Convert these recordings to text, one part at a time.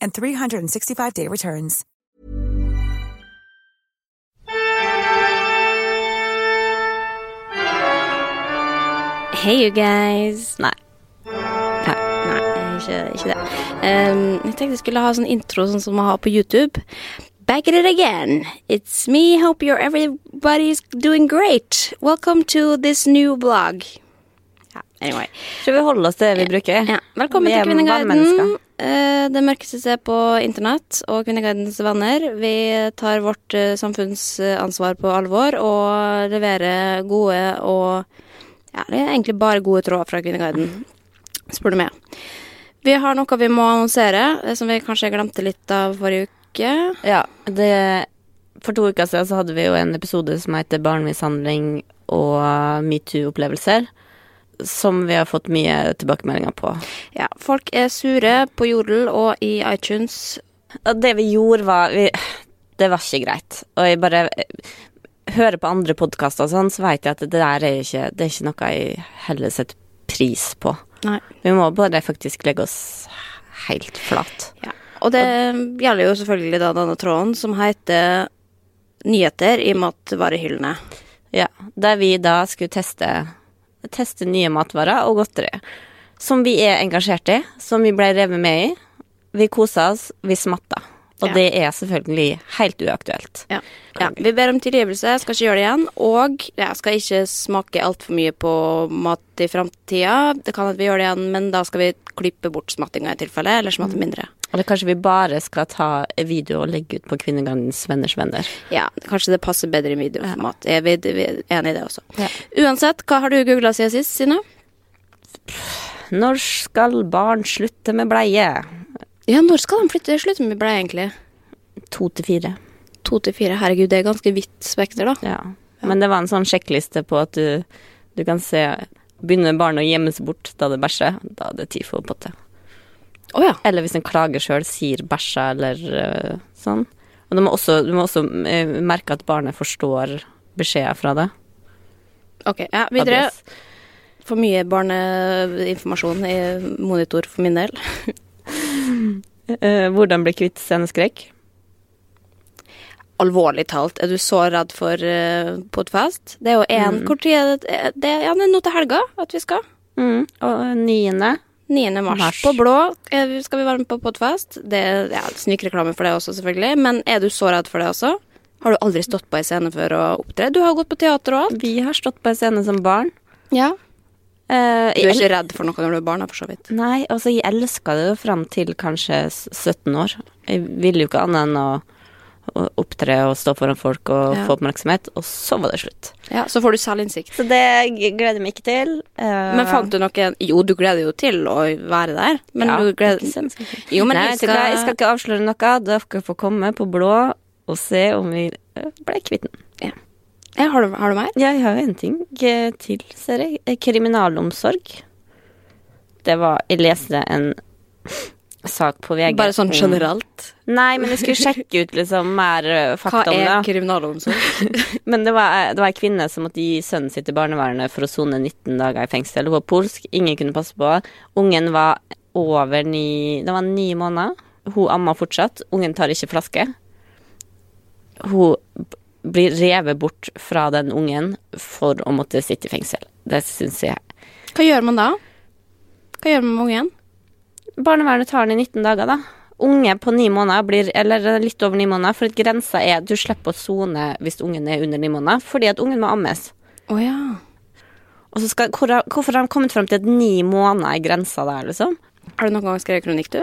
and 365-day returns. Hey you guys. Nei. Nei, nei ikke, ikke det. Um, jeg tenkte jeg skulle ha sånn intro sånn som man har på YouTube. Back at it again. It's me. Hope you're everybody's doing great. Welcome to this new blog. Ja, anyway. Skal vi holde oss til det vi bruker? Ja. Velkommen Vi til Kvinneguiden. Eh, det mørkeste sted på internett og Kvinneguidens venner. Vi tar vårt eh, samfunnsansvar på alvor og leverer gode og ja, det er egentlig bare gode tråder fra Kvinneguiden, spør du meg. Vi har noe vi må annonsere, eh, som vi kanskje glemte litt av forrige uke. Ja, det For to uker siden så hadde vi jo en episode som heter Barnemishandling og metoo-opplevelser. Som vi har fått mye tilbakemeldinger på. Ja, folk er sure på Jodel og i iTunes. Det vi gjorde, var vi, Det var ikke greit. Og jeg bare hører på andre podkaster og sånn, så vet jeg at det der er ikke, det er ikke noe jeg heller setter pris på. Nei. Vi må bare faktisk legge oss helt flat. Ja. Og det gjelder jo selvfølgelig da denne tråden som heter Nyheter i matvarehyllene. Ja, der vi da skulle teste, teste nye matvarer og godteri. Som vi er engasjert i, som vi ble revet med i. Vi kosa oss, vi smatta. Og Ja. det er selvfølgelig helt uaktuelt. Ja. ja. Vi ber om tilgivelse, skal ikke gjøre det igjen. Og jeg skal ikke smake altfor mye på mat i framtida. Det kan at vi gjør det igjen, men da skal vi klippe bort smattinga i tilfelle, eller smatte mindre. Eller kanskje vi bare skal ta video og legge ut på Kvinnegangens venners venner. Ja, kanskje det passer bedre i videoformat. Ja. vi- vi er enig i det også. Ja. Uansett, hva har du googla siden sist, Sine? Når skal barn slutte med bleie? Ja, når skal de flytte? Slutte med bleie, egentlig? To til fire. To til fire. Herregud, det er ganske vidt spekter, da. Ja. Men det var en sånn sjekkliste på at du, du kan se Begynner barnet å gjemme seg bort da det bæsjer, da er det tid for potte. Oh, ja. Eller hvis en klager sjøl, sier bæsja eller uh, sånn. Og du må også, du må også øh, merke at barnet forstår beskjeder fra det. Ok, ja, videre. Adress. For mye barneinformasjon i monitor for min del. Eh, hvordan bli kvitt sceneskrekk? Alvorlig talt, er du så redd for uh, Podfest? Det er jo én Mm. Hvor tid det? det ja, det er nå til helga at vi skal. Mm. Og 9. 9. mars. Mars. På Blå eh, skal vi være med på Podfest. Det er ja, snikreklame for det også, selvfølgelig. Men er du så redd for det også? Har du aldri stått på ei scene før å opptredd? Du har gått på teater og alt. Vi har stått på en scene som barn. Ja. Eh, Du er ikke redd for noe når du er barn, for så vidt. Nei, altså jeg elska det jo fram til kanskje 17 år. Jeg ville jo ikke annet enn å, å opptre og stå foran folk og Ja. få oppmerksomhet, og så var det slutt. Ja, Så får du selvinnsikt. Så det gleder jeg meg ikke til. Uh, Men fant du noe Jo, du gleder jo til å være der. Men ja, du gleder. Jo, men Nei, jeg skal, jeg skal ikke avsløre noe. Dere får komme på blå og se om vi eh, ble kvitt den. Ja, har, du, har du mer? Ja, jeg har en ting eh, til, ser jeg. Eh, Kriminalomsorg. Det var Jeg leste en sak på VG. Bare sånn om- generelt. Nei, men jeg skulle sjekke ut liksom mer fakta om det. Hva er kriminalomsorg? Men det var, det var ei kvinne som måtte gi sønnen sitt til barnevernet for å sone 19 dager i fengsel. Hun var polsk, ingen kunne passe på. Ungen var over ni Det var ni måneder. Hun amma fortsatt. Ungen tar ikke flaske. Hun blir revet bort fra den ungen for å måtte sitte i fengsel. Det syns jeg Hva gjør man da? Hva gjør man med ungen? Barnevernet tar den i 19 dager, da. unge på ni måneder blir Eller litt over ni måneder, for at grensa er at du slipper å sone hvis ungen er under ni måneder, fordi at ungen må ammes. Oh, ja. Og så skal, hvor, hvorfor har de kommet frem til at ni måneder er grensa der, liksom? Har du noen gang skrevet kronikk, du?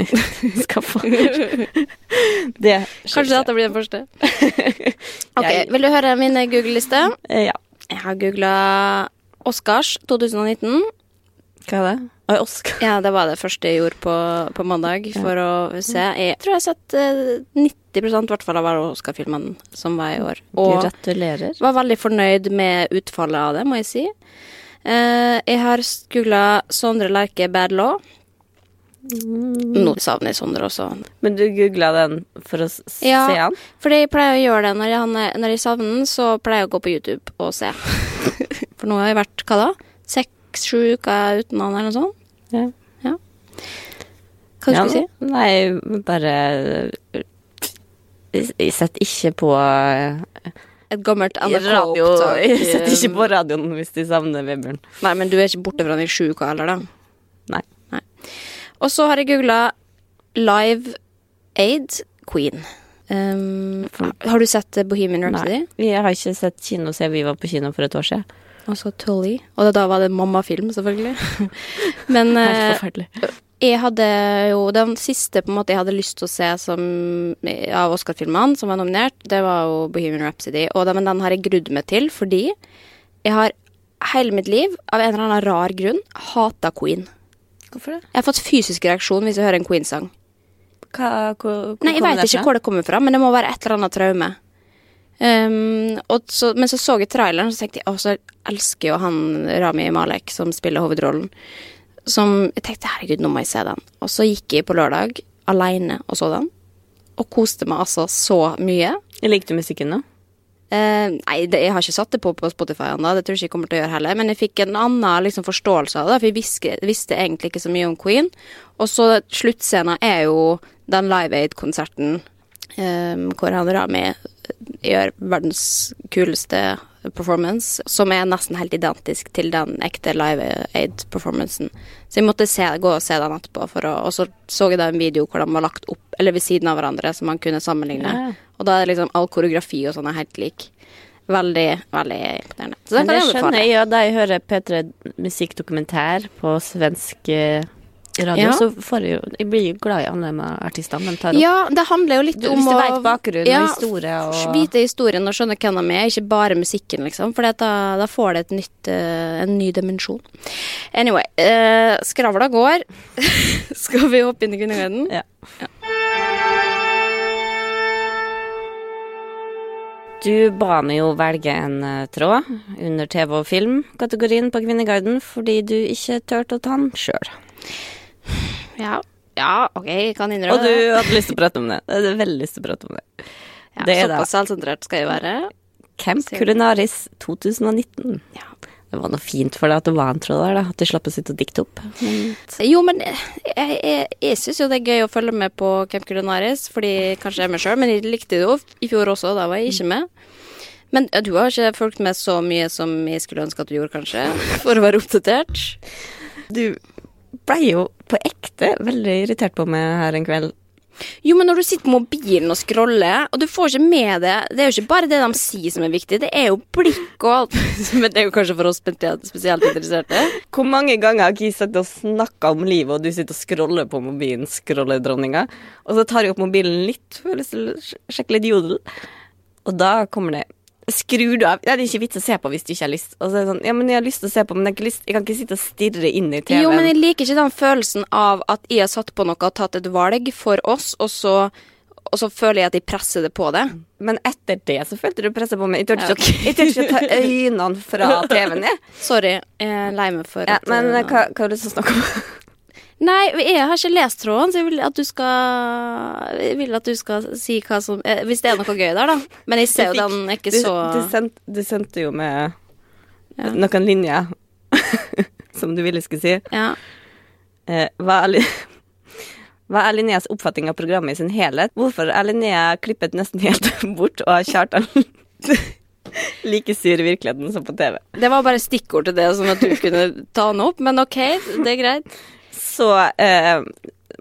Skal få Det Kanskje dette blir den første? Ok, Vil du høre min Google-liste? Eh, Ja. Jeg har googla Oscars 2019. Hva er det? Oi, Oscar. Ja, det var det første jeg gjorde på, på mandag for å se. Jeg tror jeg har sett eh, 90 i hvert fall av alle Oscar-filmene som var i år. Og Gratulerer. var veldig fornøyd med utfallet av det, må jeg si. Eh, jeg har googla Sondre Lerche Bad Law. Nå savner jeg Sondre også. Men du googla den for å s- Ja. se den? for jeg pleier å gjøre det når jeg, er- når jeg savner den, så pleier jeg å gå på YouTube og se. For nå har jeg vært, hva da? Seks-sju uker uten han, eller noe sånt. Ja. Hva Ja, skulle du si? Nei, bare Jeg jeg setter ikke på eh, Et gammelt NRK-opptak. Jeg setter ikke på radioen hvis de savner Vebjørn. Nei, men du er ikke borte fra den i sju uker heller, da? Og så har jeg googla Live Aid Queen. Um, har du sett Bohemian Rhapsody? Nei. Jeg har ikke sett kino siden vi var på kino for et år siden. Og så Tully. Og da var det mammafilm, selvfølgelig. Men Helt eh, forferdelig. jeg hadde jo Den siste på en måte jeg hadde lyst til å se som, av Oscar-filmene som var nominert, det var jo Bohemian Rhapsody. Og den, men den har jeg grudd meg til fordi jeg har hele mitt liv, av en eller annen rar grunn, hata Queen. Hvorfor det? Jeg har fått fysisk reaksjon hvis jeg hører en Queen-sang. Hva, hvor, hvor Nei, jeg veit ikke hvor det kommer fra, men det må være et eller annet traume. Um, og så, men så så jeg traileren, så tenkte jeg å, så elsker jo han Rami Malek som spiller hovedrollen. Som Jeg tenkte herregud, nå må jeg se den. Og så gikk jeg på lørdag aleine og så den. Og koste meg altså så mye. Jeg Likte musikken nå? Eh, nei, det, jeg har ikke satt det på på Spotify ennå, det tror jeg ikke jeg kommer til å gjøre heller. Men jeg fikk en annen liksom, forståelse av det, for jeg visste, visste egentlig ikke så mye om Queen. Og så sluttscenen er jo den Live Aid-konserten um, hvor han Rami gjør verdens kuleste performance, som er nesten helt identisk til den ekte Live Aid-performancen. Så jeg måtte se, gå og se den etterpå, å, og så så jeg da en video hvor de var lagt opp, eller ved siden av hverandre, som man kunne sammenligne. Ja. Og da er liksom all koreografi og sånn er helt lik. Veldig, veldig imponerende. Så det, Men det jeg skjønner jeg jo da jeg hører P3 musikkdokumentær på svensk eh, radio, Ja. så jo Jeg blir jo glad i alle artistene de tar opp. Ja, det handler jo litt Du- om hvis du veit vet bakgrunn ja, og historie og Vite historien og skjønne hvem de er, ikke bare musikken, liksom. For da, da får det et nytt, eh, en ny dimensjon. Anyway, uh, skravla går. Skal vi hoppe inn i kvinneguiden? Ja. Du ba meg jo velge en eh, tråd under TV- og film-kategorien på Kvinneguiden fordi du ikke turte å ta den sjøl. Ja. ja, OK, jeg kan Og du hadde lyst til å prate om det. Jeg hadde veldig lyst til å prate om det. Ja, det er da Såpass selvsentrert skal jeg være. Camp Culinaris 2019. Ja. Det var noe fint for deg at det var en tråd der, da. At du slapp å sitte og dikte opp. Jo, men jeg, jeg, jeg syns jo det er gøy å følge med på Camp Culinaris, fordi kanskje jeg er meg sjøl, men jeg likte det jo i fjor også, da var jeg ikke med. Men du har ikke fulgt med så mye som jeg skulle ønske at du gjorde, kanskje, for å være oppdatert. Du blei jo på ekte veldig irritert på meg her en kveld. Jo, men når du sitter på mobilen og scroller, og du får ikke med det Det er jo ikke bare det de sier som er viktig, det er jo blikk og alt. Men det er jo kanskje for oss spesielt, interesserte. Hvor mange ganger har jeg sittet og snakka om livet, og du sitter og scroller på mobilen, scrolledronninga, og så tar jeg opp mobilen litt, for å sjekke litt jodel, og da kommer det Skrur du av? Det er ikke vits å se på hvis du ikke har lyst. Og så er det sånn, ja, men jeg har lyst til å se på, men jeg, lyst, jeg kan ikke sitte og stirre inn i TV-en. Jo, men jeg liker ikke den følelsen av at jeg har satt på noe og tatt et valg for oss, og så, og så føler jeg at jeg presser det på det. Men etter det så følte du presset på meg. Jeg turte Ja, ikke, jeg turte ikke å ta øynene fra TV-en, jeg. Sorry, jeg er lei meg for Ja, at men eh, hva, hva har du lyst til å snakke om? Nei, jeg har ikke lest tråden, så jeg vil at du skal Jeg vil at du skal si hva som eh, Hvis det er noe gøy der, da. Men jeg ser jo den ikke Du, så du, sendte, du sendte jo med Ja. noen linjer som du ville skulle si. Ja. Eh, hva, er, hva er Linneas oppfatning av programmet i sin helhet? Hvorfor er Linnea klippet nesten helt bort, og har Kjartan like sur i virkeligheten som på TV? Det var bare stikkord til det, sånn at du kunne ta den opp, men OK, det er greit. Så eh,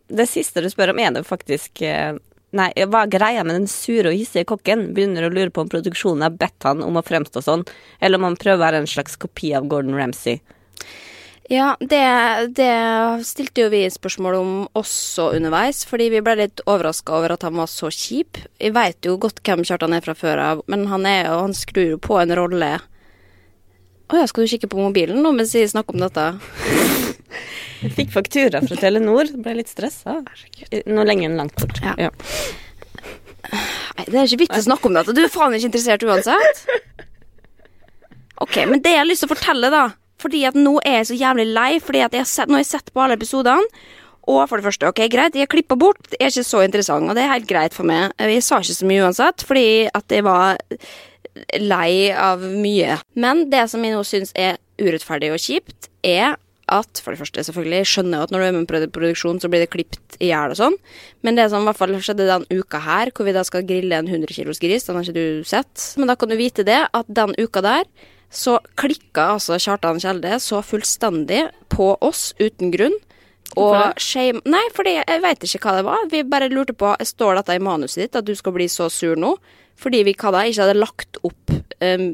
det siste du spør om, er det faktisk eh, Nei, hva er greia med den sure og hissige kokken? Begynner å lure på om produksjonen har bedt han om å fremstå sånn, eller om han prøver å være en slags kopi av Gordon Ramsay. Ja, det, det stilte jo vi spørsmål om også underveis, fordi vi ble litt overraska over at han var så kjip. Jeg veit jo godt hvem Kjartan er fra før av, men han, er, han skrur jo på en rolle Å ja, skal du kikke på mobilen nå mens vi snakker om dette? Jeg fikk faktura fra Telenor, ble litt stressa. Nå lenger enn langt bort. Ja. Nei, det er ikke vits å snakke om dette. Du er faen ikke interessert uansett. Ok, men det jeg har lyst til å fortelle, da Fordi at nå er jeg så jævlig lei, fordi at jeg har sett, nå har jeg sett på alle episodene. Og for det første, ok, greit, jeg klippa bort, det er ikke så interessant, og det er helt greit for meg. Jeg sa ikke så mye uansett, fordi at jeg var lei av mye. Men det som jeg nå syns er urettferdig og kjipt, er at for det første, selvfølgelig, skjønner jo at når du er med på produ- produksjon, så blir det klippet i hjel og sånn, men det som i hvert fall skjedde den uka her, hvor vi da skal grille en 100 kilos gris, den har ikke du sett, men da kan du vite det, at den uka der, så klikka altså Kjartan Kjelde så fullstendig på oss uten grunn. Og shame Nei, fordi jeg vet ikke hva det var. Vi bare lurte på Står dette i manuset ditt, at du skal bli så sur nå? Fordi vi hva da, ikke hadde lagt opp um,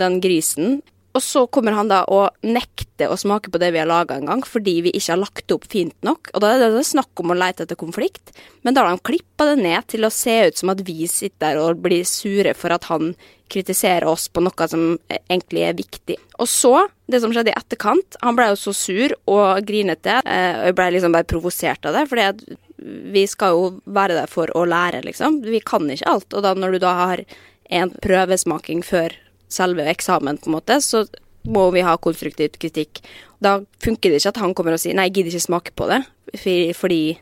den grisen. Og så kommer han da og nekter å smake på det vi har laga en gang, fordi vi ikke har lagt det opp fint nok. Og da er det snakk om å lete etter konflikt, men da har de klippa det ned til å se ut som at vi sitter der og blir sure for at han kritiserer oss på noe som egentlig er viktig. Og så, det som skjedde i etterkant, han ble jo så sur og grinete, eh, og jeg ble liksom bare provosert av det, fordi vi skal jo være der for å lære, liksom. Vi kan ikke alt, og da når du da har en prøvesmaking før selve eksamen, på en måte, så må vi ha konstruktiv kritikk. Da funker det ikke at han kommer og sier 'nei, jeg gidder ikke smake på det', fordi,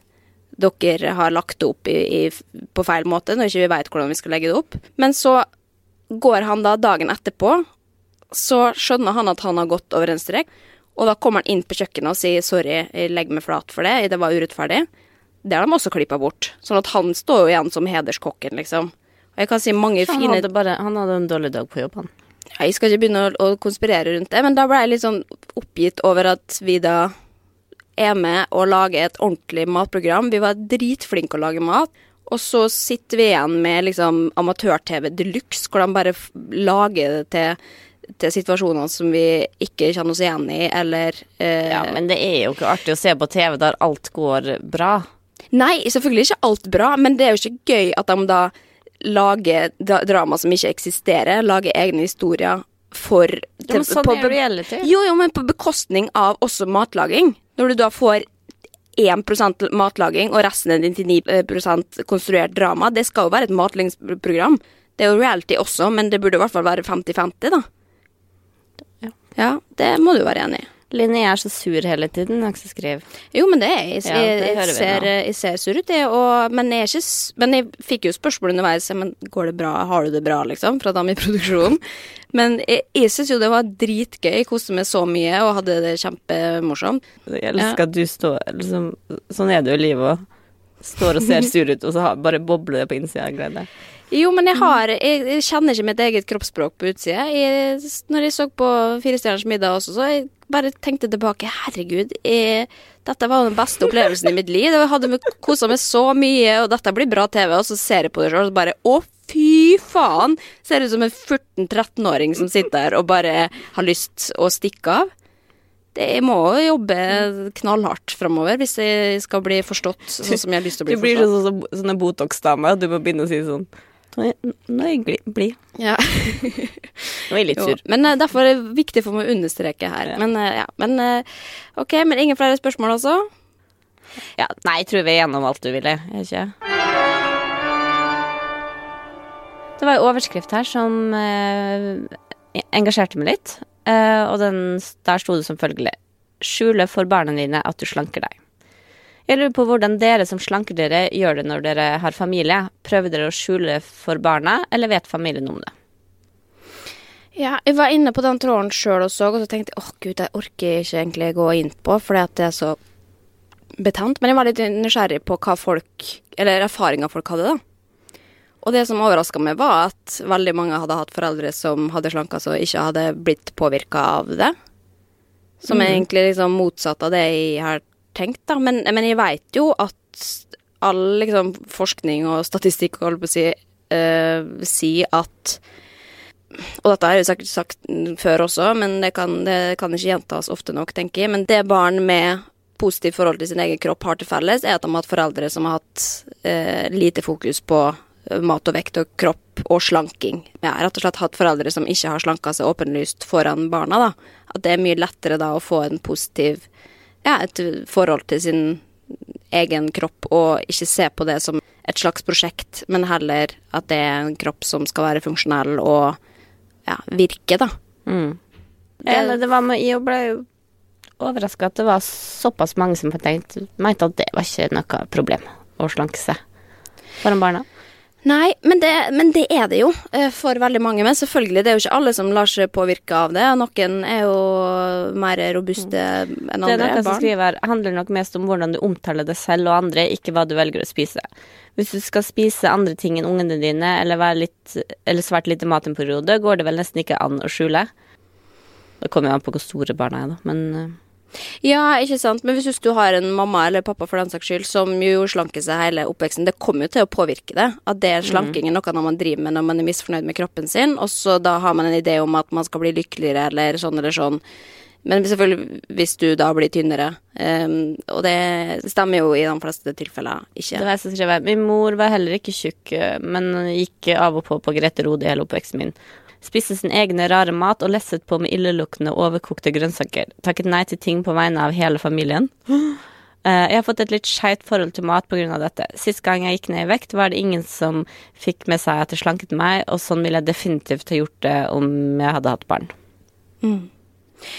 dere har lagt det opp i, i, på feil måte, når ikke vi vet hvordan vi skal legge det opp. Men så går han da dagen etterpå, så skjønner han at han har gått over en strek, og da kommer han inn på kjøkkenet og sier 'sorry, jeg legger meg flat for det, det var urettferdig'. Det har de også klippa bort. Sånn at han står jo igjen som hederskokken, liksom. Jeg kan si mange Han fine hadde, bare, han hadde en dårlig dag på jobb, han. Jeg skal ikke begynne å konspirere rundt det, men da ble jeg litt sånn oppgitt over at vi da er med og lager et ordentlig matprogram. Vi var dritflinke å lage mat. Og så sitter vi igjen med liksom amatør-TV de luxe, hvor de bare lager det til, til situasjoner som vi ikke kjenner oss igjen i, eller eh, Ja, men det er jo ikke artig å se på TV der alt går bra. Nei, selvfølgelig ikke alt bra, men det er jo ikke gøy at de da lager da, drama som ikke eksisterer, lage egne historier for Ja, men sånn på- er reality. Jo, jo, men på bekostning av også matlaging. Når du da får 1% matlaging og resten er 99% konstruert drama. Det skal jo være et matlagingsprogram. Det er jo reality også, men det burde i hvert fall være 50-50, da. Ja. ja, det må du være enig i. Linnea er så sur hele tiden, Aksel skriver. Jo, men det er jeg. Ja, Jeg, det jeg, ser, jeg ser sur ut, jeg. Og, men, jeg er ikke, men jeg fikk jo spørsmål underveis men går det bra, har du det bra, liksom, fra dem i produksjonen. Men jeg, jeg syns jo det var dritgøy. Jeg koste meg så mye og hadde det kjempemorsomt. Jeg elsker at du står liksom, Sånn er det jo i livet òg. Står og ser sur ut, og så har, bare bobler det på innsida av glede. Jo, men jeg har Jeg, jeg kjenner ikke mitt eget kroppsspråk på utsida. Jeg, når jeg så på Fire stjerners middag også, så jeg bare tenkte tilbake Herregud, jeg, dette var den beste opplevelsen i mitt liv. Jeg hadde kosa meg så mye, og dette blir bra TV. Og så ser jeg på det sjøl, og bare Å, fy faen! Ser ut som en 14-13-åring som sitter der og bare har lyst å stikke av. Det, jeg må jobbe knallhardt framover hvis jeg skal bli forstått sånn som jeg har lyst til å bli forstått. Du blir forstått. sånn som sånne Botox-dame, Du må begynne å si sånn Nå er jeg blid. Ja. Nå er jeg litt sur. men eh, derfor er det viktig for meg å understreke her. Men eh, ja, men eh, ok, men ingen flere spørsmål også? Ja, nei, jeg tror vi er gjennom alt du ville, ikke Det var en overskrift her som eh, engasjerte meg litt. eh, og den, der sto det som følgelig Skjule for barna dine at du slanker deg. Jeg lurer på hvordan dere som slanker dere, gjør det når dere har familie. Prøver dere å skjule for barna, eller vet familien om det? Ja, jeg var inne på den tråden sjøl og så, og så tenkte jeg åh gud, jeg orker ikke egentlig gå inn på, fordi at det er så betent. Men jeg var litt nysgjerrig på hva folk, eller erfaringer folk hadde, da. Og det som overraska meg, var at veldig mange hadde hatt foreldre som hadde slanka seg og ikke hadde blitt påvirka av det. Som er egentlig liksom motsatt av det jeg har tenkt, da. Men, men jeg veit jo at all liksom, forskning og statistikk, holdt på å si, uh, sier at og dette har jeg sikkert sagt før også, men det kan, det kan ikke gjentas ofte nok, tenker jeg. Men det barn med positivt forhold til sin egen kropp har til felles, er at de har hatt foreldre som har hatt eh, lite fokus på eh, mat og vekt og kropp og slanking. Jeg har rett og slett hatt foreldre som ikke har slanka seg åpenlyst foran barna. da. At det er mye lettere da å få en positiv ja, et forhold til sin egen kropp, og ikke se på det som et slags prosjekt, men heller at det er en kropp som skal være funksjonell og ja, virke, da. Mm. Det, det var med, jeg ble jo overraska at det var såpass mange som tenkte, mente at det var ikke noe problem å slanke seg foran barna. Nei, men det, men det, er det jo eh, for veldig mange. Men selvfølgelig, det er jo ikke alle som lar seg påvirke av det. Noen er jo mer robuste enn andre barn. Det er noe som skriver handler nok mest om hvordan du omtaler deg selv og andre, ikke hva du velger å spise. Hvis du skal spise andre ting enn ungene dine, eller, litt, eller svært lite mat en periode, går det vel nesten ikke an å skjule. Det kommer jo an på hvor store barna er, da, men eh, ja, ikke sant. Men hvis du har en mamma eller pappa for den saks skyld som jo slanker seg hele oppveksten, det kommer jo til å påvirke det. At det slanking er noe man driver med når man er misfornøyd med kroppen sin, og så da har man en idé om at man skal bli lykkeligere eller sånn eller sånn. Men selvfølgelig hvis du da blir tynnere. Um, og det stemmer jo i de fleste tilfeller ikke. Det var jeg som skrev. Min mor var heller ikke tjukk, men gikk av og på på Grete Rode hele oppveksten min. Spiste sin egne rare mat og lesset på med illeluktende overkokte grønnsaker. Takket nei til ting på vegne av hele familien. Eh, jeg har fått et litt skeivt forhold til mat pga. dette. Sist gang jeg gikk ned i vekt, var det ingen som fikk med seg at det slanket meg, og sånn ville jeg definitivt ha gjort det om jeg hadde hatt barn. Mm.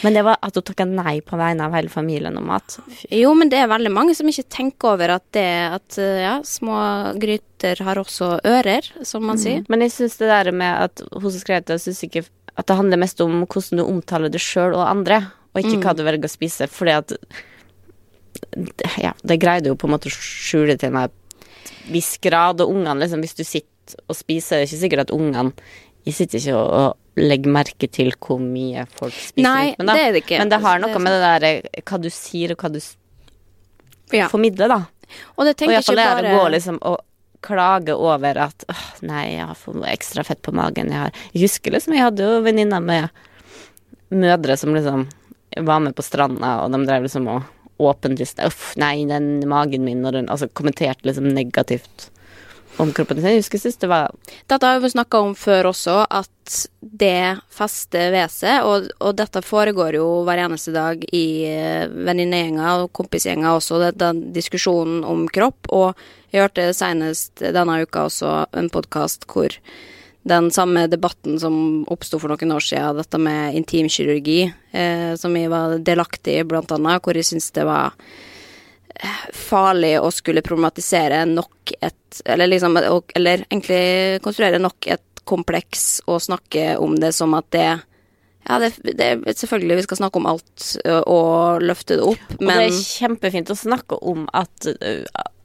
Men det var at hun takka nei på vegne av hele familien om mat. Jo, men det er veldig mange som ikke tenker over at det at eh, ja, små gryter har også ører, som man mm. sier. Men jeg syns det der med at hun som skrev det, syns ikke at det handler mest om hvordan du omtaler det sjøl og andre, og ikke mm. hva du velger å spise, fordi at Ja, det greide jo på en måte å skjule til en viss grad, og ungene, liksom, hvis du sitter og spiser, det er ikke sikkert at ungene sitter ikke og legge merke til hvor mye folk spiser Nei, ut med, da. det er det ikke. Men det har noe det med det der eh, hva du sier, og hva du ja. formidler, da. Og det tenker og ikke bare det å gå liksom og klage over at åh, nei, jeg har fått ekstra fett på magen. Jeg, har, jeg husker liksom, jeg hadde jo venninner med mødre som liksom var med på stranda, og de drev liksom og åpent Uff, nei, den magen min, og den Altså kommenterte liksom negativt om kroppen sin. Jeg husker sist det var Dette har vi snakka om før også, at det fester ved seg, og, og, dette foregår jo hver eneste dag i uh, venninnegjenger og kompisgjenger også, den diskusjonen om kropp. Og jeg hørte senest denne uka også en podkast hvor den samme debatten som oppsto for noen år siden, dette med intimkirurgi, eh, som jeg var delaktig i, blant annet, hvor jeg syns det var farlig å skulle problematisere nok et Eller liksom Eller egentlig konstruere nok et kompleks og snakke om det som at det ja, det, det, selvfølgelig vi skal snakke om alt og løfte det opp, men Og det er kjempefint å snakke om at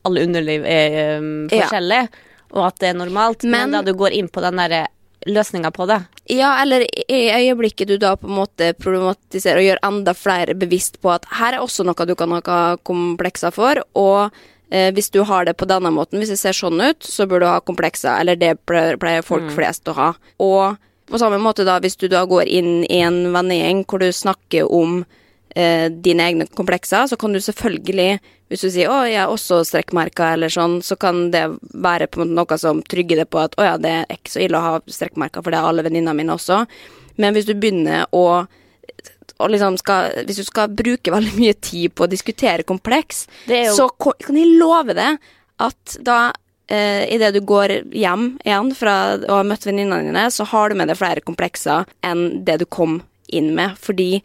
alle underliv er um, forskjellige, ja. og at det er normalt, men, men da du går inn på den derre løsninga på det. Ja, eller i øyeblikket du da på en måte problematiserer og gjør enda flere bevisst på at her er også noe du kan ha komplekser for, og eh, hvis du har det på denne måten, hvis det ser sånn ut, så bør du ha komplekser, eller det pleier folk mm. flest å ha. Og på samme måte da, hvis du da går inn i en vennegjeng hvor du snakker om eh, dine egne komplekser, så kan du selvfølgelig hvis du sier 'å, jeg er også strekkmerka', eller sånn, så kan det være på en måte noe som trygger det på at 'å ja, det er ikke så ille å ha strekkmerker, for det er alle venninnene mine også'. Men hvis du begynner å og liksom skal, hvis du skal bruke veldig mye tid på å diskutere kompleks, jo... så kan jeg love deg at da eh, idet du går hjem igjen fra å ha møtt venninnene dine, så har du med deg flere komplekser enn det du kom inn med, fordi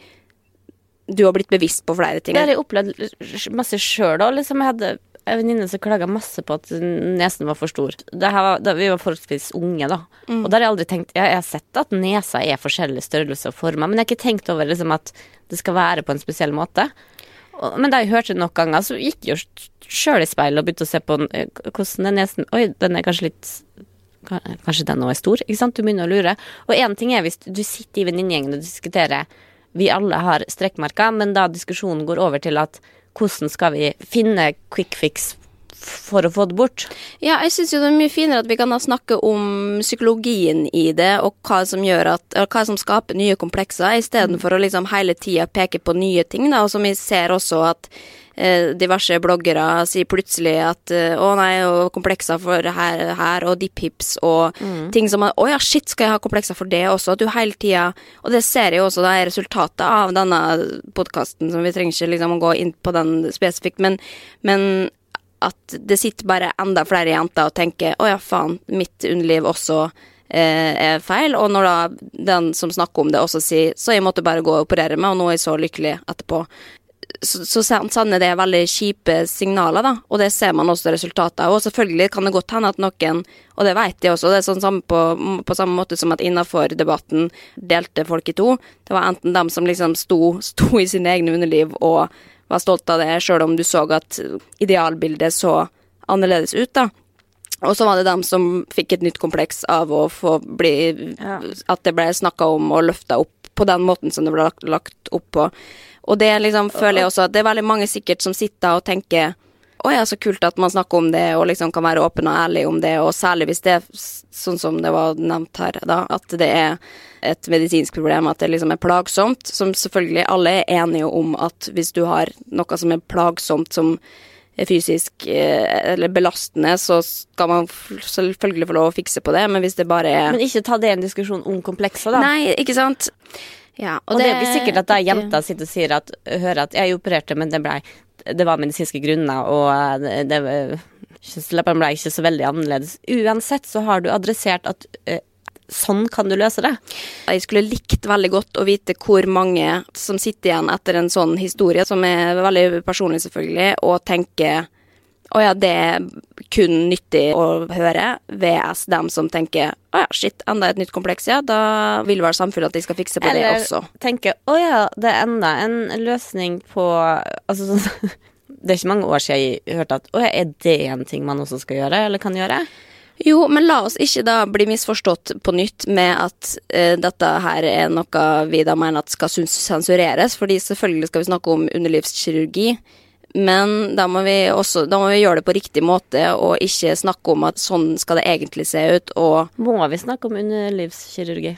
du har blitt bevisst på flere ting. Det har jeg opplevd masse sjøl òg. Liksom jeg hadde en venninne som klaga masse på at nesen var for stor. Var, da vi var forholdsvis unge, da. Mm. Og da har jeg aldri tenkt Jeg, jeg har sett at nesa er forskjellig størrelse og former, men jeg har ikke tenkt over liksom, at det skal være på en spesiell måte. Og, men da jeg hørte det nok ganger, så gikk jeg jo sjøl i speilet og begynte å se på eh, hvordan den nesen Oi, den er kanskje litt Kanskje den nå er stor? Ikke sant? Du begynner å lure. Og én ting er hvis du sitter i venninnegjengen og diskuterer vi alle har strekkmerker, men da diskusjonen går over til at hvordan skal vi finne quick fix for å få det bort? Ja, jeg syns jo det er mye finere at vi kan da snakke om psykologien i det, og hva som at hva som skaper nye komplekser, istedenfor å liksom hele tida peke på nye ting, da, og som vi ser også at diverse bloggere sier plutselig at eh, å nei, og komplekser for her, her og deep hips og ting som Å ja, shit, skal jeg ha komplekser for det også? At du hele tida Og det ser jeg jo også, det er resultatet av denne podkasten, som vi trenger ikke liksom å gå inn på den spesifikt, men, men at det sitter bare enda flere jenter og tenker å ja, faen, mitt underliv også eh, er feil. Og når da den som snakker om det også sier så jeg måtte bare gå og operere meg, og nå er jeg så lykkelig etterpå. Så, så sender det veldig kjipe signaler, da, og det ser man også resultatet av. Og selvfølgelig kan det godt hende at noen, og det vet jeg også, det er sånn samme på, på samme måte som at innafor debatten delte folk i to. Det var enten dem som liksom sto, sto i sine egne underliv og var stolt av det, sjøl om du så at idealbildet så annerledes ut, da. Og så var det dem som fikk et nytt kompleks av å få bli Ja. At det ble snakka om og løfta opp på den måten som det ble lagt, lagt opp på. Og det liksom føler jeg også at det er veldig mange sikkert som sitter og tenker å ja, så kult at man snakker om det og liksom kan være åpen og ærlig om det, og særlig hvis det er sånn som det var nevnt her, da, at det er et medisinsk problem, at det liksom er plagsomt, som selvfølgelig alle er enige om at hvis du har noe som er plagsomt, som fysisk eh, eller belastende, så skal man selvfølgelig få lov å fikse på det, men hvis det bare er Men ikke ta det i en diskusjon om komplekser, da. Nei, ikke sant? Ja, Og, det er jo ikke sikkert at da jenta sitter og sier at hører at jeg opererte, men det ble det var medisinske grunner, og det, det var- Leppene ble ikke så veldig annerledes. Uansett så har du adressert at eh, sånn kan du løse det. Jeg skulle likt veldig godt å vite hvor mange som sitter igjen etter en sånn historie, som er veldig personlig selvfølgelig, og tenker å ja, det er kun nyttig å høre, VS dem som tenker å ja, shit, enda et nytt kompleks, ja, da vil vel samfunnet at de skal fikse på det også. Eller tenke å ja, det er enda en løsning på Altså sånn Det er ikke mange år siden jeg hørte at å ja, er det en ting man også skal gjøre, eller kan gjøre? Jo, men la oss ikke da bli misforstått på nytt med at uh, dette her er noe vi da mener at skal sensureres, fordi selvfølgelig skal vi snakke om underlivskirurgi, men da må vi også da må vi gjøre det på riktig måte, og ikke snakke om at sånn skal det egentlig se ut, og Må vi snakke om underlivskirurgi?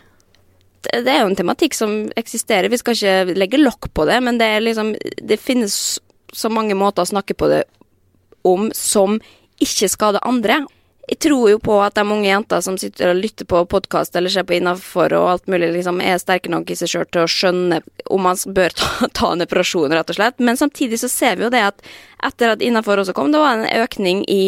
det er jo en tematikk som eksisterer, vi skal ikke legge lokk på det, men det er liksom Det finnes så mange måter å snakke på det om som ikke skader andre. Jeg tror jo på at de unge jenter som sitter og lytter på podkast eller ser på Innafor og alt mulig, liksom er sterke nok i seg sjøl til å skjønne om man bør ta, ta en operasjon, rett og slett. Men samtidig så ser vi jo det at etter at Innafor også kom, det var en økning i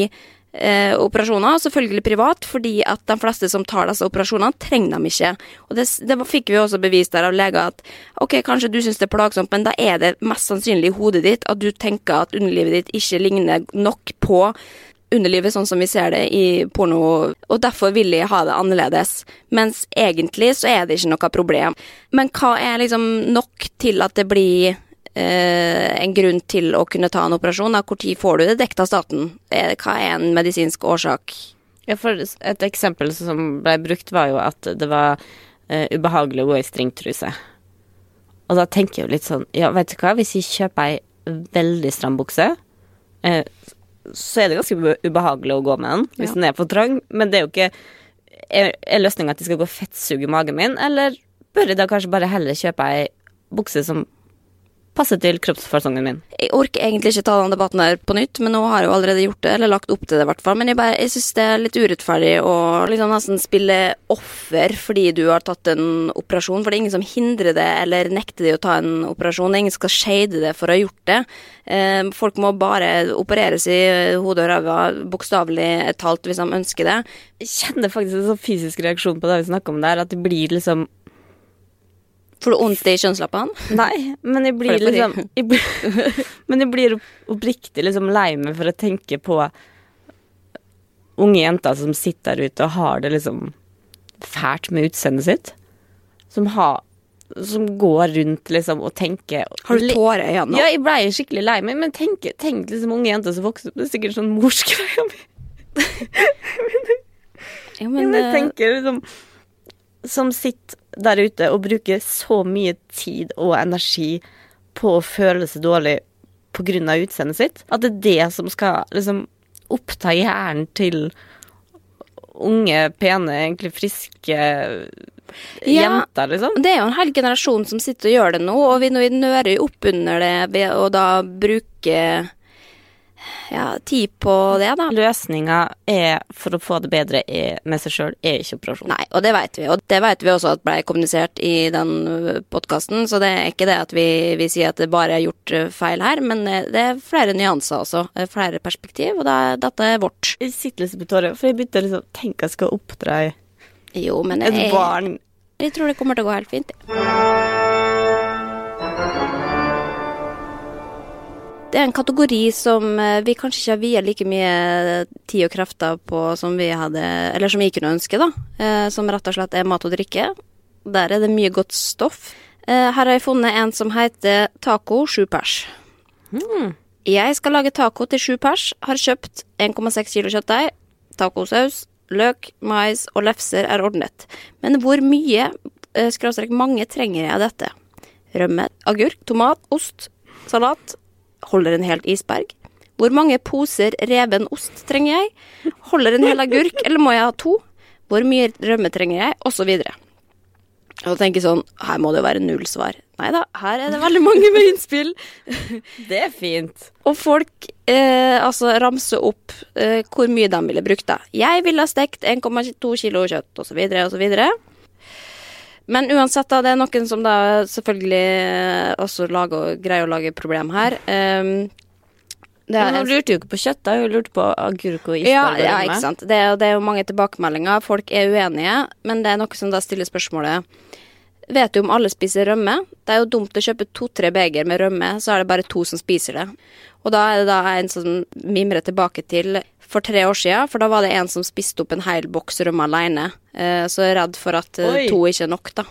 eh, operasjoner, selvfølgelig privat, fordi at de fleste som tar disse operasjonene, trenger dem ikke. Og det, det fikk vi også bevis der av leger at ok, kanskje du syns det er plagsomt, men da er det mest sannsynlig i hodet ditt at du tenker at underlivet ditt ikke ligner nok på underlivet sånn som vi ser det i porno, og derfor vil de ha det annerledes. Mens egentlig så er det ikke noe problem. Men hva er liksom nok til at det blir eh, en grunn til å kunne ta en operasjon? Når får du det dekket av staten? Eh, Hva er en medisinsk årsak? Ja, for et eksempel som ble brukt, var jo at det var eh, ubehagelig å gå i stringtruse. Og da tenker jeg jo litt sånn Ja, vet du hva, hvis jeg kjøper ei veldig stram bukse, eh, så er det ganske ubehagelig å gå med den hvis Ja. den er for trang, men det er jo ikke Er, er løsninga at de skal gå fettsuge i magen min, eller bør jeg da kanskje bare heller kjøpe ei bukse som passer til kroppsfasongen min? Jeg orker egentlig ikke ta den debatten der på nytt, men nå har jeg jo allerede gjort det, eller lagt opp til det i hvert fall. Men jeg, bare- jeg syns det er litt urettferdig å liksom nesten spille offer fordi du har tatt en operasjon. For det er ingen som hindrer det eller nekter deg å ta en operasjon. Er ingen skal shade det for å ha gjort det. Eh, folk må bare opereres i hodet og ræva, bokstavelig talt, hvis de ønsker det. Jeg kjenner faktisk en sånn fysisk reaksjon på det vi snakker om der, at det blir liksom Får du vondt i kjønnslappene? Nei, men jeg blir liksom jeg blir, Men jeg blir oppriktig liksom lei meg for å tenke på unge jenter som sitter der ute og har det liksom fælt med utseendet sitt. Som har Som går rundt liksom og tenker Har du tårer i øynene? Ja, jeg blei skikkelig lei meg, men tenk, tenk liksom unge jenter som vokser opp. Det er sikkert sånn morsgreia mi. Ja, Men men, jeg eh, tenker liksom Som sitter der ute og bruker så mye tid og energi på å føle seg dårlig av utseendet sitt. At det er det som skal liksom oppta hjernen til unge, pene, egentlig friske jenter, liksom. Det er jo en hel generasjon som sitter og gjør det nå, og vi, vi nører jo opp under det ved å da bruke ja, tid på det, da. Løsninga er for å få det bedre er, med seg sjøl, er ikke operasjon. Nei, og det vet vi. Og det veit vi også at ble kommunisert i den podkasten, så det er ikke det at vi, vi, sier at det bare er gjort eh, feil her, men eh, det er flere nyanser også. Eh, flere perspektiv, og det, dette er vårt. Jeg sitter liksom på tåret, for jeg begynte liksom Tenk jeg skal oppdra jo, men et barn. Jeg tror det kommer til å gå helt fint. Det er en kategori som eh, vi kanskje ikke har viet like mye tid og krefter på som vi hadde Eller som vi kunne ønske, da. Eh, som rett og slett er mat og drikke. Der er det mye godt stoff. Eh, her har jeg funnet en som heter Taco sju pers. Mm. Jeg skal lage taco til sju pers. Har kjøpt 1,6 kilo kjøttdeig, tacosaus, løk, mais og lefser er ordnet. Men hvor mye, skråstrek mange, trenger jeg av dette? Rømme, agurk, tomat, ost, salat, Holder en helt isberg? Hvor mange poser reven ost trenger jeg? Holder en hel agurk, eller må jeg ha to? Hvor mye rømme trenger jeg? Og så videre. Og tenker sånn, her må det jo være null svar. Nei da, her er det veldig mange med innspill. Det er fint. Og folk eh, altså ramser opp eh, hvor mye de ville brukt, da. Jeg ville ha stekt 1,2 kilo kjøtt, og så videre, og så videre. Men uansett, da, det er noen som da selvfølgelig eh, også lager, greier å lage problem her. Um, det er, hun lurte jo ikke på kjøtt, da. Hun lurte på agurk og isberg. Ja, ja, ikke sant. Det, det, er jo mange tilbakemeldinger. Folk er uenige, men det er noe som da stiller spørsmålet Vet du om alle spiser rømme? Det er jo dumt å kjøpe to-tre beger med rømme, så er det bare to som spiser det. Og da er det da en som mimrer tilbake til for tre år siden, for da var det en som spiste opp en hel boks rømme alene. Eh, så jeg er redd for at Oi. to ikke er nok, da.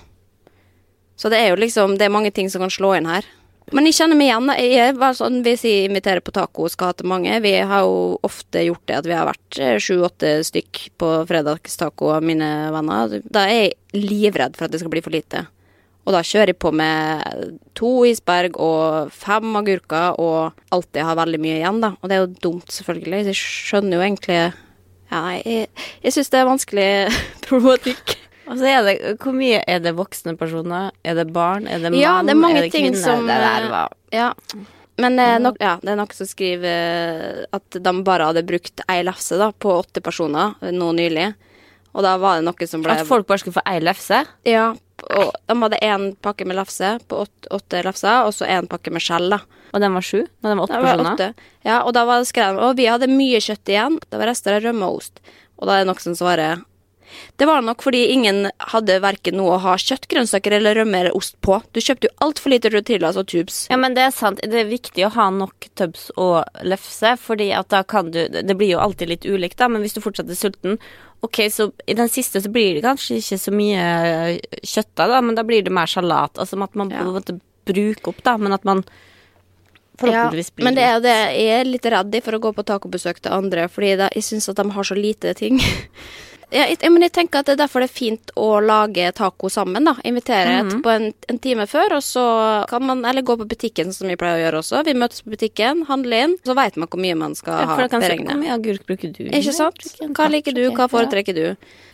Så det er jo liksom Det er mange ting som kan slå inn her. Men jeg kjenner meg igjen. Jeg var sånn, Hvis jeg inviterer på taco og skal ha til mange Vi har jo ofte gjort det at vi har vært eh, sju-åtte stykk på fredagstaco av mine venner. Da er jeg livredd for at det skal bli for lite. Og da kjører jeg på med to isberg og fem agurker og alltid har veldig mye igjen, da. Og det er jo dumt, selvfølgelig. Jeg skjønner jo egentlig Ja, jeg, jeg syns det er vanskelig problematikk. Altså er det, Hvor mye er det voksne personer? Er det barn? Er det mann? Ja, det er mange er det ting kvinner? som Det der var Ja. Men eh, nok, ja, det er noen som skriver eh, at de bare hadde brukt ei lefse da, på åtte personer nå nylig. Og da var det noe som ble At folk bare skulle få ei lefse? Ja, og de hadde én pakke med lafse på åtte, åtte lafser, og så én pakke med skjell, da. Og den var sju? Når den var åtte var personer? åtte. Ja, og da var det skrevet Og vi hadde mye kjøtt igjen. Det var rester av rømme og ost. Og da er det noen som svarer Det var nok fordi ingen hadde verken noe å ha kjøtt, grønnsaker eller rømme eller ost på. Du kjøpte jo altfor lite Rutillas og tubes. Ja, men det er sant. Det er viktig å ha nok tubs og lefse, fordi at da kan du Det blir jo alltid litt ulikt, da, men hvis du fortsatt er sulten Ok, så i den siste så blir det kanskje ikke så mye kjøtt, da, men da blir det mer salat. Altså at man Ja. måtte bruke opp, da, men at man forhåpentligvis blir ja, men det er jo det jeg er litt redd for å gå på tacobesøk til andre, fordi jeg syns at de har så lite ting. ja, jeg, men jeg tenker at det er derfor det er fint å lage taco sammen, da. Invitere et på en, en time før, og så kan man Eller gå på butikken, som vi pleier å gjøre også. Vi møtes på butikken, handler inn, så veit man hvor mye man skal ja, ha. Hvor mye agurk bruker du? Ikke sant? Hva liker du, hva foretrekker du?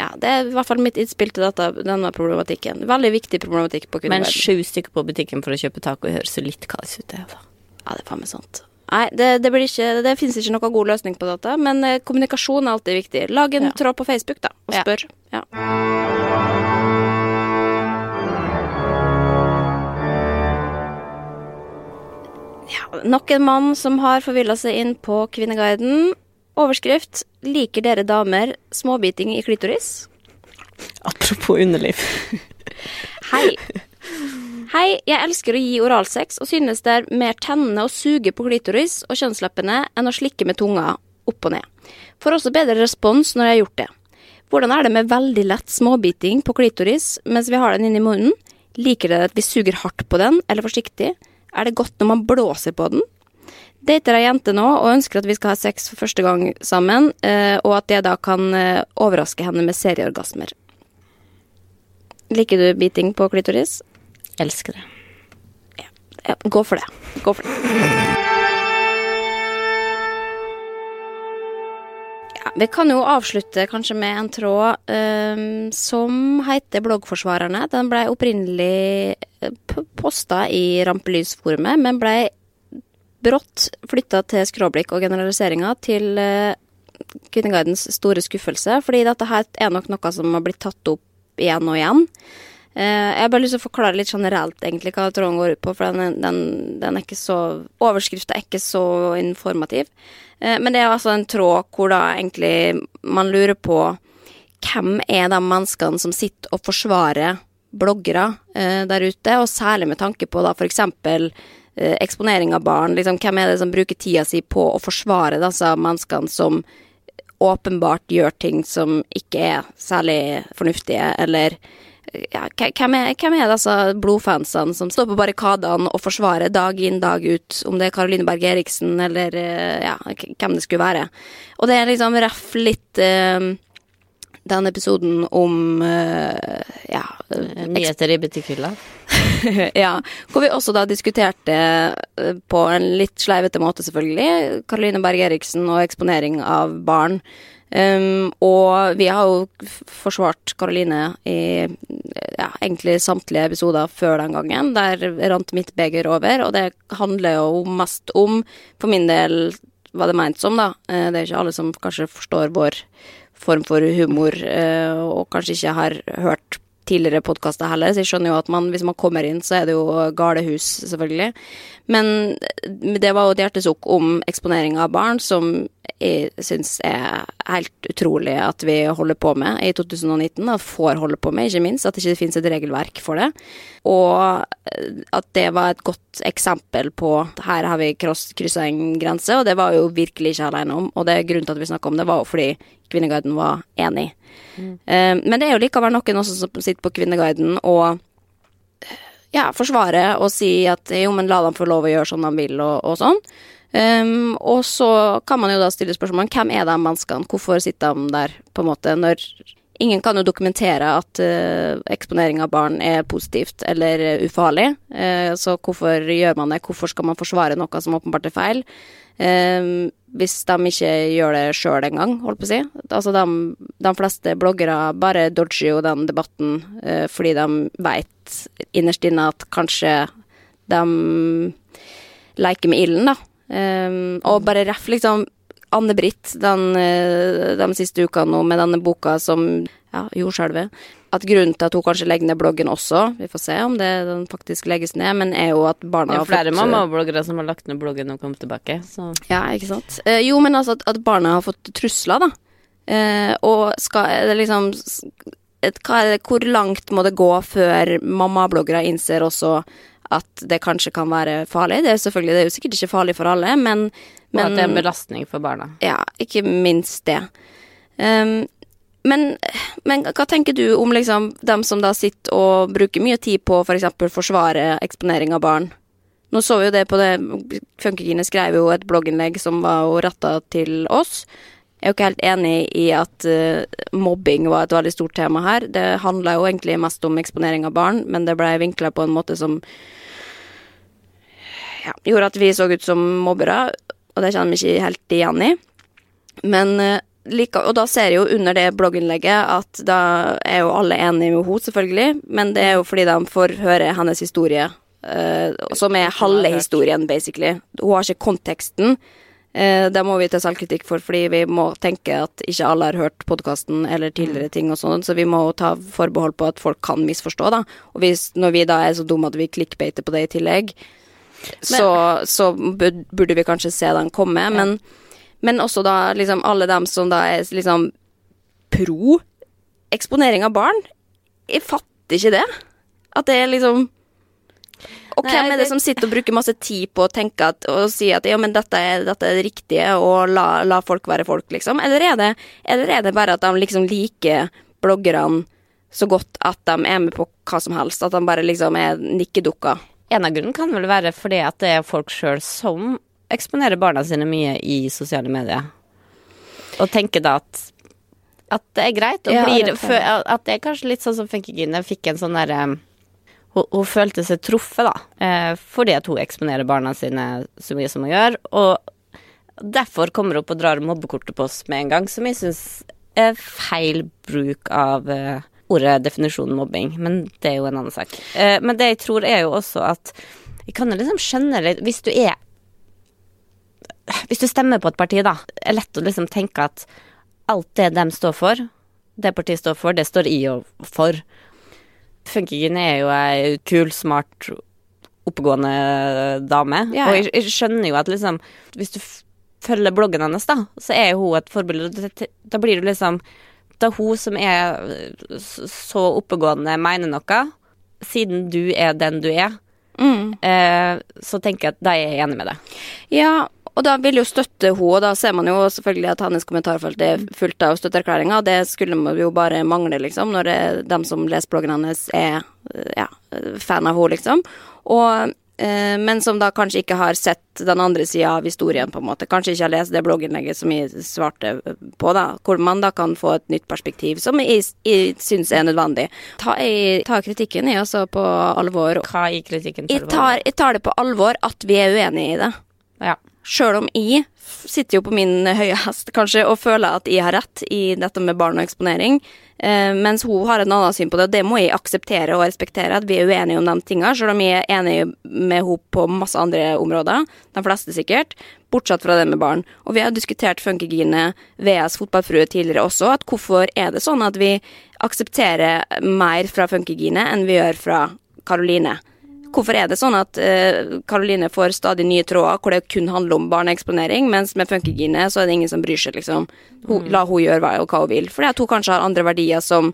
Ja, Det er i hvert fall mitt innspill til dette, denne problematikken. Veldig viktig problematikk på Men kundeverden. sju stykker på butikken for å kjøpe taco høres jo litt kaos ut, det. Ja, det er faen meg sant. Nei, det, det, blir ikke, det finnes ikke noen god løsning på dette, men eh, kommunikasjon er alltid viktig. Lag en Ja. tråd på Facebook, da, og spør. Ja. Ja, nok en mann som har forvilla seg inn på Kvinneguiden. Overskrift 'Liker dere damer småbiting i klitoris'? Apropos underliv. Hei. Hei, jeg elsker å gi oralsex og synes det er mer tennende å suge på klitoris og kjønnsleppene enn å slikke med tunga opp og ned. Får også bedre respons når jeg har gjort det. Hvordan er det med veldig lett småbiting på klitoris mens vi har den inni munnen? Liker dere at vi suger hardt på den, eller forsiktig? Er det godt når man blåser på den? Dater ei jente nå og ønsker at vi skal ha sex for første gang sammen, eh, og at jeg da kan eh, overraske henne med serieorgasmer. Liker du biting på klitoris? Elsker det. Ja. ja. Gå for det. Gå for det. Ja, vi kan jo avslutte kanskje med en tråd um, som heter Bloggforsvarerne. Den ble opprinnelig eh, posta i Rampelysforumet, men ble brått flytta til skråblikk og generaliseringer til uh, Kvinneguidens store skuffelse. Fordi dette her er nok noe som har blitt tatt opp igjen og igjen. Uh, jeg har bare lyst til å forklare litt generelt egentlig hva tråden går ut på, for den, den, den er ikke så Overskrifta er ikke så informativ. Uh, men det er altså en tråd hvor da egentlig man lurer på hvem er de menneskene som sitter og forsvarer bloggere uh, der ute, og særlig med tanke på da eksempel eksponering av barn. Liksom, hvem er det som bruker tida si på å forsvare disse menneskene som åpenbart gjør ting som ikke er særlig fornuftige, eller ja, hvem, er, hvem er disse blodfansene som står på barrikadene og forsvarer dag inn, dag ut, om det er Caroline Berg Eriksen eller ja, hvem det skulle være. Og det er liksom ref litt uh, den episoden om uh, ja Nyheter i butikkhylla? ja. Hvor vi også da diskuterte, uh, på en litt sleivete måte selvfølgelig, Caroline Berg Eriksen og eksponering av barn. Um, og vi har jo forsvart Karoline i egentlig samtlige episoder før den gangen. Der rant mitt beger over, og det handler jo mest om, for min del, hva det ment som, da. Uh, det er ikke alle som kanskje forstår vår form for humor, uh, og kanskje ikke har hørt tidligere podkaster heller, så jeg skjønner jo at man, hvis man kommer inn, så er det jo galehus, selvfølgelig. Men det var jo et hjertesukk om eksponering av barn, som jeg syns er helt utrolig at vi holder på med i 2019, og får holde på med, ikke minst. At det ikke finnes et regelverk for det. Og at det var et godt eksempel på her har vi kryssa en grense, og det var jo virkelig ikke alene om. Og det grunnen til at vi snakka om det, var jo fordi Kvinneguiden var enig. Mm. Uh, men det er jo likevel noen også som sitter på Kvinneguiden og ja, forsvare og si at jo, men la dem få lov å gjøre som de vil, og, og sånn. Um, og så kan man jo da stille spørsmål hvem er de menneskene, hvorfor sitter de der, på en måte, når Ingen kan jo dokumentere at uh, eksponering av barn er positivt eller ufarlig, uh, så hvorfor gjør man det? Hvorfor skal man forsvare noe som åpenbart er feil? Um, hvis de ikke gjør det sjøl engang, holdt på å si. Altså, de, de fleste bloggere bare dodger jo den debatten uh, fordi de veit innerst inne at kanskje de leker med ilden, da. Um, og bare ref, liksom Anne-Britt den, de siste ukene nå med denne boka som ja, jordskjelvet. At grunnen til at hun kanskje legger ned bloggen også, vi får se om det den faktisk legges ned, men er jo at barna har fått Det er flere mammabloggere som har lagt ned bloggen og kommet tilbake, så Ja, ikke sant. Eh, jo, men altså at, at, barna har fått trusler, da. Eh, og skal det liksom et, det, Hvor langt må det gå før mammabloggere innser også at det kanskje kan være farlig. Det er selvfølgelig, det er jo sikkert ikke farlig for alle, men, men Og at det er en belastning for barna. Ja, ikke minst det. Um, men, men, hva tenker du om liksom dem som da sitter og bruker mye tid på f.eks. For forsvare eksponering av barn? Nå så vi jo det på det Funkygine skrev jo et blogginnlegg som var jo retta til oss. Jeg er jo ikke helt enig i at uh, mobbing var et veldig stort tema her. Det handla jo egentlig mest om eksponering av barn, men det blei vinkla på en måte som ja, gjorde at vi så ut som mobbere, og det kjenner vi ikke helt igjen i. Men uh, like, Og da ser jeg jo under det blogginnlegget at da er jo alle enige med henne, selvfølgelig, men det er jo fordi de får høre hennes historie, uh, som er halve historien, basically. Hun har ikke konteksten. Uh, det må vi ta selvkritikk for, fordi vi må tenke at ikke alle har hørt podkasten eller tidligere ting og sånn, så vi må ta forbehold på at folk kan misforstå, da. Og hvis, når vi da er så dumme at vi klikkbeiter på det i tillegg, så, så, burde vi kanskje se den komme, ja. men men også da liksom alle dem som da er liksom pro eksponering av barn. Jeg fatter ikke det. At det er liksom Og Nei, hvem er det, som sitter og bruker masse tid på å tenke at, og si at ja, men dette er, dette er det riktige, og la, la, folk være folk, liksom? Eller er, det, eller er det bare at de liksom liker bloggerne så godt at de er med på hva som helst? At de bare liksom er nikkedukker? En av grunnene kan vel være fordi at det er folk sjøl som eksponerer barna sine mye i sosiale medier. Og tenker da at, at det er greit. Og ja, blir, det at det er kanskje litt sånn som Funkygine fikk en sånn derre hun, hun, følte seg truffet, da. Eh, fordi at hun eksponerer barna sine så mye som hun gjør. Og Derfor kommer hun opp og drar mobbekortet på oss med en gang, som jeg syns er feil bruk av uh, ordet definisjonen mobbing, men det er jo en annen sak. Eh, men det jeg tror er jo også at jeg kan liksom skjønne litt Hvis du er Hvis du stemmer på et parti, da, er lett å liksom tenke at alt det de står for, det partiet står for, det står i og for. Funkingen er jo ei kul, smart, oppegående dame. Ja, ja. Og jeg, jeg skjønner jo at liksom Hvis du følger bloggen hennes, da, så er hun et forbilde. Da blir du liksom Da hun som er så oppegående, mener noe, siden du er den du er, Mm. eh, så tenker jeg at da er jeg enig med deg. Ja, og da vil jo støtte hun, og da ser man jo selvfølgelig at hennes kommentarfelt er fullt av støtteerklæringer. Det skulle man jo bare mangle, liksom, når de dem som leser bloggen hennes, er ja, fan av henne, liksom. Og, men som da kanskje ikke har sett den andre sida av historien, på en måte. Kanskje ikke har lest det blogginnlegget som jeg svarte på, da. Hvor man da kan få et nytt perspektiv, som jeg, jeg syns er nødvendig. Ta, jeg tar kritikken, jeg, også, på alvor. Hva er kritikken Jeg tar, jeg tar det på alvor at vi er uenige i det. Ja. Sjøl om jeg sitter jo på min høye hest, kanskje, og føler at jeg har rett i dette med barn og eksponering, eh, mens hun har en annen syn på det, og det må jeg akseptere og respektere, at vi er uenige om de tinga, sjøl om jeg er enig med henne på masse andre områder, de fleste sikkert, bortsett fra det med barn. Og vi har diskutert Funkygine, VS fotballfrue, tidligere også, at hvorfor er det sånn at vi aksepterer mer fra Funkygine enn vi gjør fra Karoline? Hvorfor er det sånn at Karoline får stadig nye tråder hvor det kun handler om barneeksponering, mens med Funkygine så er det ingen som bryr seg, liksom. Hun, La hun gjøre hva, hva hun vil. Fordi at hun kanskje har andre verdier som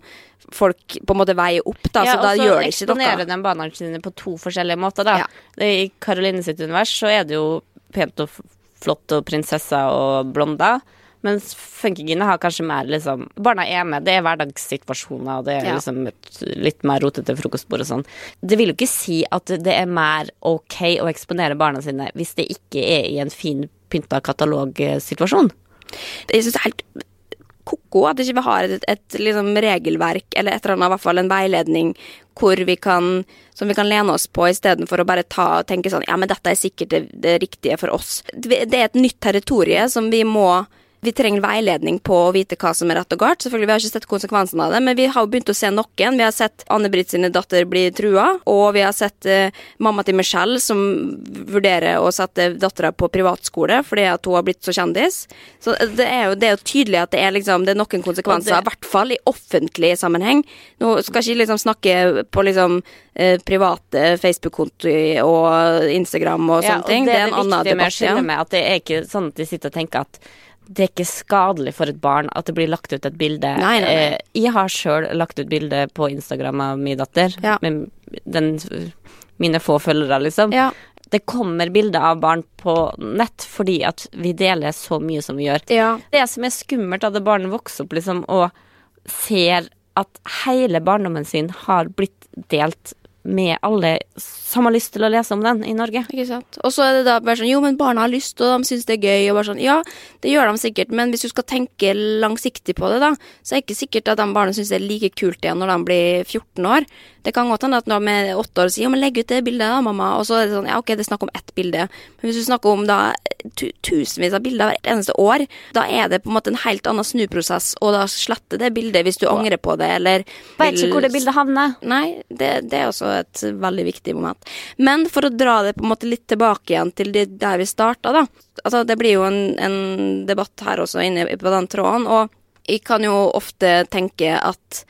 folk på en måte veier opp, da, så da gjør det ikke noe. Ja, og så eksponerer de barna sine på to forskjellige måter, da. Ja. I Karoline sitt univers så er det jo pent og flott og prinsesser og blonder. Mens Funkygine har kanskje mer liksom Barna er med, det er hverdagssituasjoner, og det er Ja. liksom et litt mer rotete frokostbord og sånn. Det vil jo ikke si at det er mer ok å eksponere barna sine hvis det ikke er i en fin pynta katalogsituasjon. Jeg syns det er helt ko-ko at ikke vi har et, et liksom regelverk, eller et eller annet, i hvert fall en veiledning, hvor vi kan, som vi kan lene oss på, istedenfor å bare ta og tenke sånn Ja, men dette er sikkert det, det riktige for oss. Det det er et nytt territorium som vi må vi trenger veiledning på å vite hva som er rett og galt. Selvfølgelig, Vi har ikke sett konsekvensene av det, men vi har jo begynt å se noen. Vi har sett Anne-Britt sine datter bli trua, og vi har sett eh, mamma til Michelle som vurderer å sette dattera på privatskole fordi at hun har blitt så kjendis. Så det er jo, det er jo tydelig at det er, liksom, det er noen konsekvenser, det- i hvert fall i offentlig sammenheng. Nå skal ikke liksom snakke på liksom eh, private Facebook-konto og Instagram og sånne ting. Det er en annen viktige med å skille med at det er ikke sånn at de sitter og tenker at det er ikke skadelig for et barn at det blir lagt ut et bilde. Nei, nei, nei. Eh, Jeg har sjøl lagt ut bilde på Instagram av min datter, Ja. med den, mine få følgere, liksom. Ja. Det kommer bilder av barn på nett fordi at vi deler så mye som vi gjør. ja. Det som er skummelt det barnet vokser opp liksom, og ser at hele barndommen sin har blitt delt med alle som har lyst til å lese om den i Norge. Ikke sant. Og så er det da bare sånn Jo, men barna har lyst, og de syns det er gøy, og bare sånn Ja, det gjør de sikkert, men hvis du skal tenke langsiktig på det, da, så er det ikke sikkert at de barna syns det er like kult igjen når de blir 14 år. Det kan godt hende at når vi er åtte år, sier ja, men legg ut det bildet da, mamma, og så er det sånn ja, ok, det er snakk om ett bilde, men hvis du snakker om da tu tusenvis av bilder hvert eneste år, da er det på en måte en helt annen snuprosess, og da slette det bildet hvis du angrer på det, eller Vet ikke hvor det bildet havner. Nei, det, det er også et veldig viktig moment. Men for å dra det på en måte litt tilbake igjen til det der vi starta, da. Altså, det blir jo en, en debatt her også inne på den tråden, og jeg kan jo ofte tenke at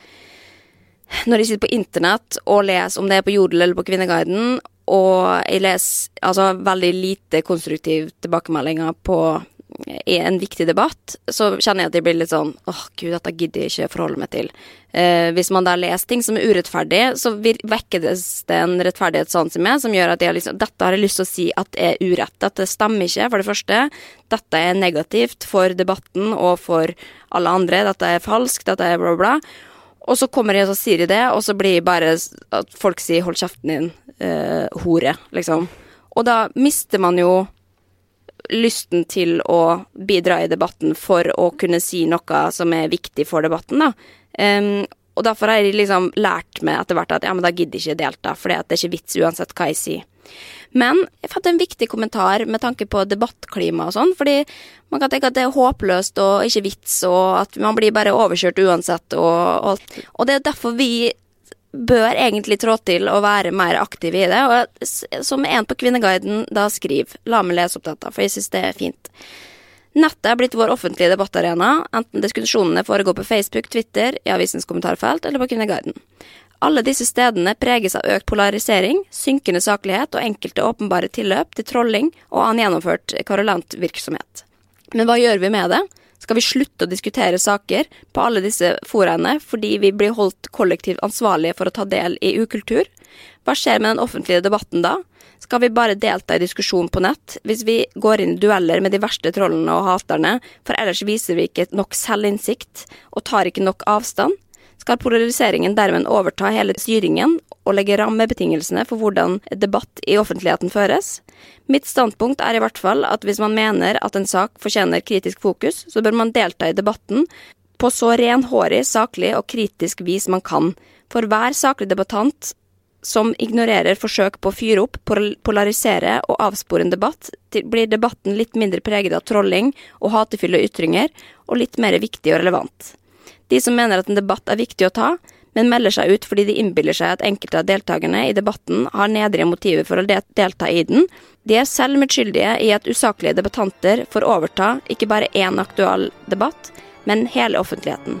når jeg sitter på internett og leser om det er på Jodel eller på Kvinneguiden, og jeg leser altså veldig lite konstruktiv tilbakemeldinger på i en viktig debatt, så kjenner jeg at jeg blir litt sånn åh gud, dette gidder jeg ikke forholde meg til. Eh, hvis man da leser ting som er urettferdig, så vekkes det en rettferdighetssans i meg som gjør at jeg liksom, dette har jeg lyst til å si at er urett. Dette stemmer ikke, for det første. Dette er negativt for debatten og for alle andre. Dette er falskt, dette er bla, bla, bla. Og så kommer jeg og sier de det, og så blir det bare at folk sier 'hold kjeften din, eh, hore', liksom. Og da mister man jo lysten til å bidra i debatten for å kunne si noe som er viktig for debatten, da. Um, og derfor har jeg liksom lært meg etter hvert at ja, men da gidder jeg ikke delta, for det er ikke vits uansett hva jeg sier. Men jeg fant en viktig kommentar med tanke på debattklima og sånn, fordi man kan tenke at det er håpløst og ikke vits, og at man blir bare overkjørt uansett og alt. Og det er derfor vi bør egentlig trå til å være mer aktive i det. Og som en på Kvinneguiden da skriver, la meg lese opp dette, for jeg synes det er fint. Nettet er blitt vår offentlige debattarena, enten diskusjonene foregår på Facebook, Twitter, i avisens kommentarfelt eller på Kvinneguiden. Alle disse stedene preges av økt polarisering, synkende saklighet og enkelte åpenbare tilløp til trolling og annen gjennomført kvarulant virksomhet. Men hva gjør vi med det? Skal vi slutte å diskutere saker på alle disse foraene fordi vi blir holdt kollektivt ansvarlige for å ta del i ukultur? Hva skjer med den offentlige debatten da? Skal vi bare delta i diskusjon på nett hvis vi går inn i dueller med de verste trollene og haterne, for ellers viser vi ikke nok selvinnsikt og tar ikke nok avstand? Skal polariseringen dermed overta hele styringen og legge rammebetingelsene for hvordan debatt i offentligheten føres. Mitt standpunkt er i hvert fall at hvis man mener at en sak fortjener kritisk fokus, så bør man delta i debatten på så renhårig, saklig og kritisk vis man kan. For hver saklig debattant som ignorerer forsøk på å fyre opp, polarisere og avspore en debatt, blir debatten litt mindre preget av trolling og hatefulle ytringer, og litt mer viktig og relevant. De som mener at en debatt er viktig å ta, men melder seg ut fordi de innbiller seg at enkelte av deltakerne i debatten har nedrige motiver for å delta i den, de er selv medskyldige i at usaklige debattanter får overta ikke bare én aktuell debatt, men hele offentligheten.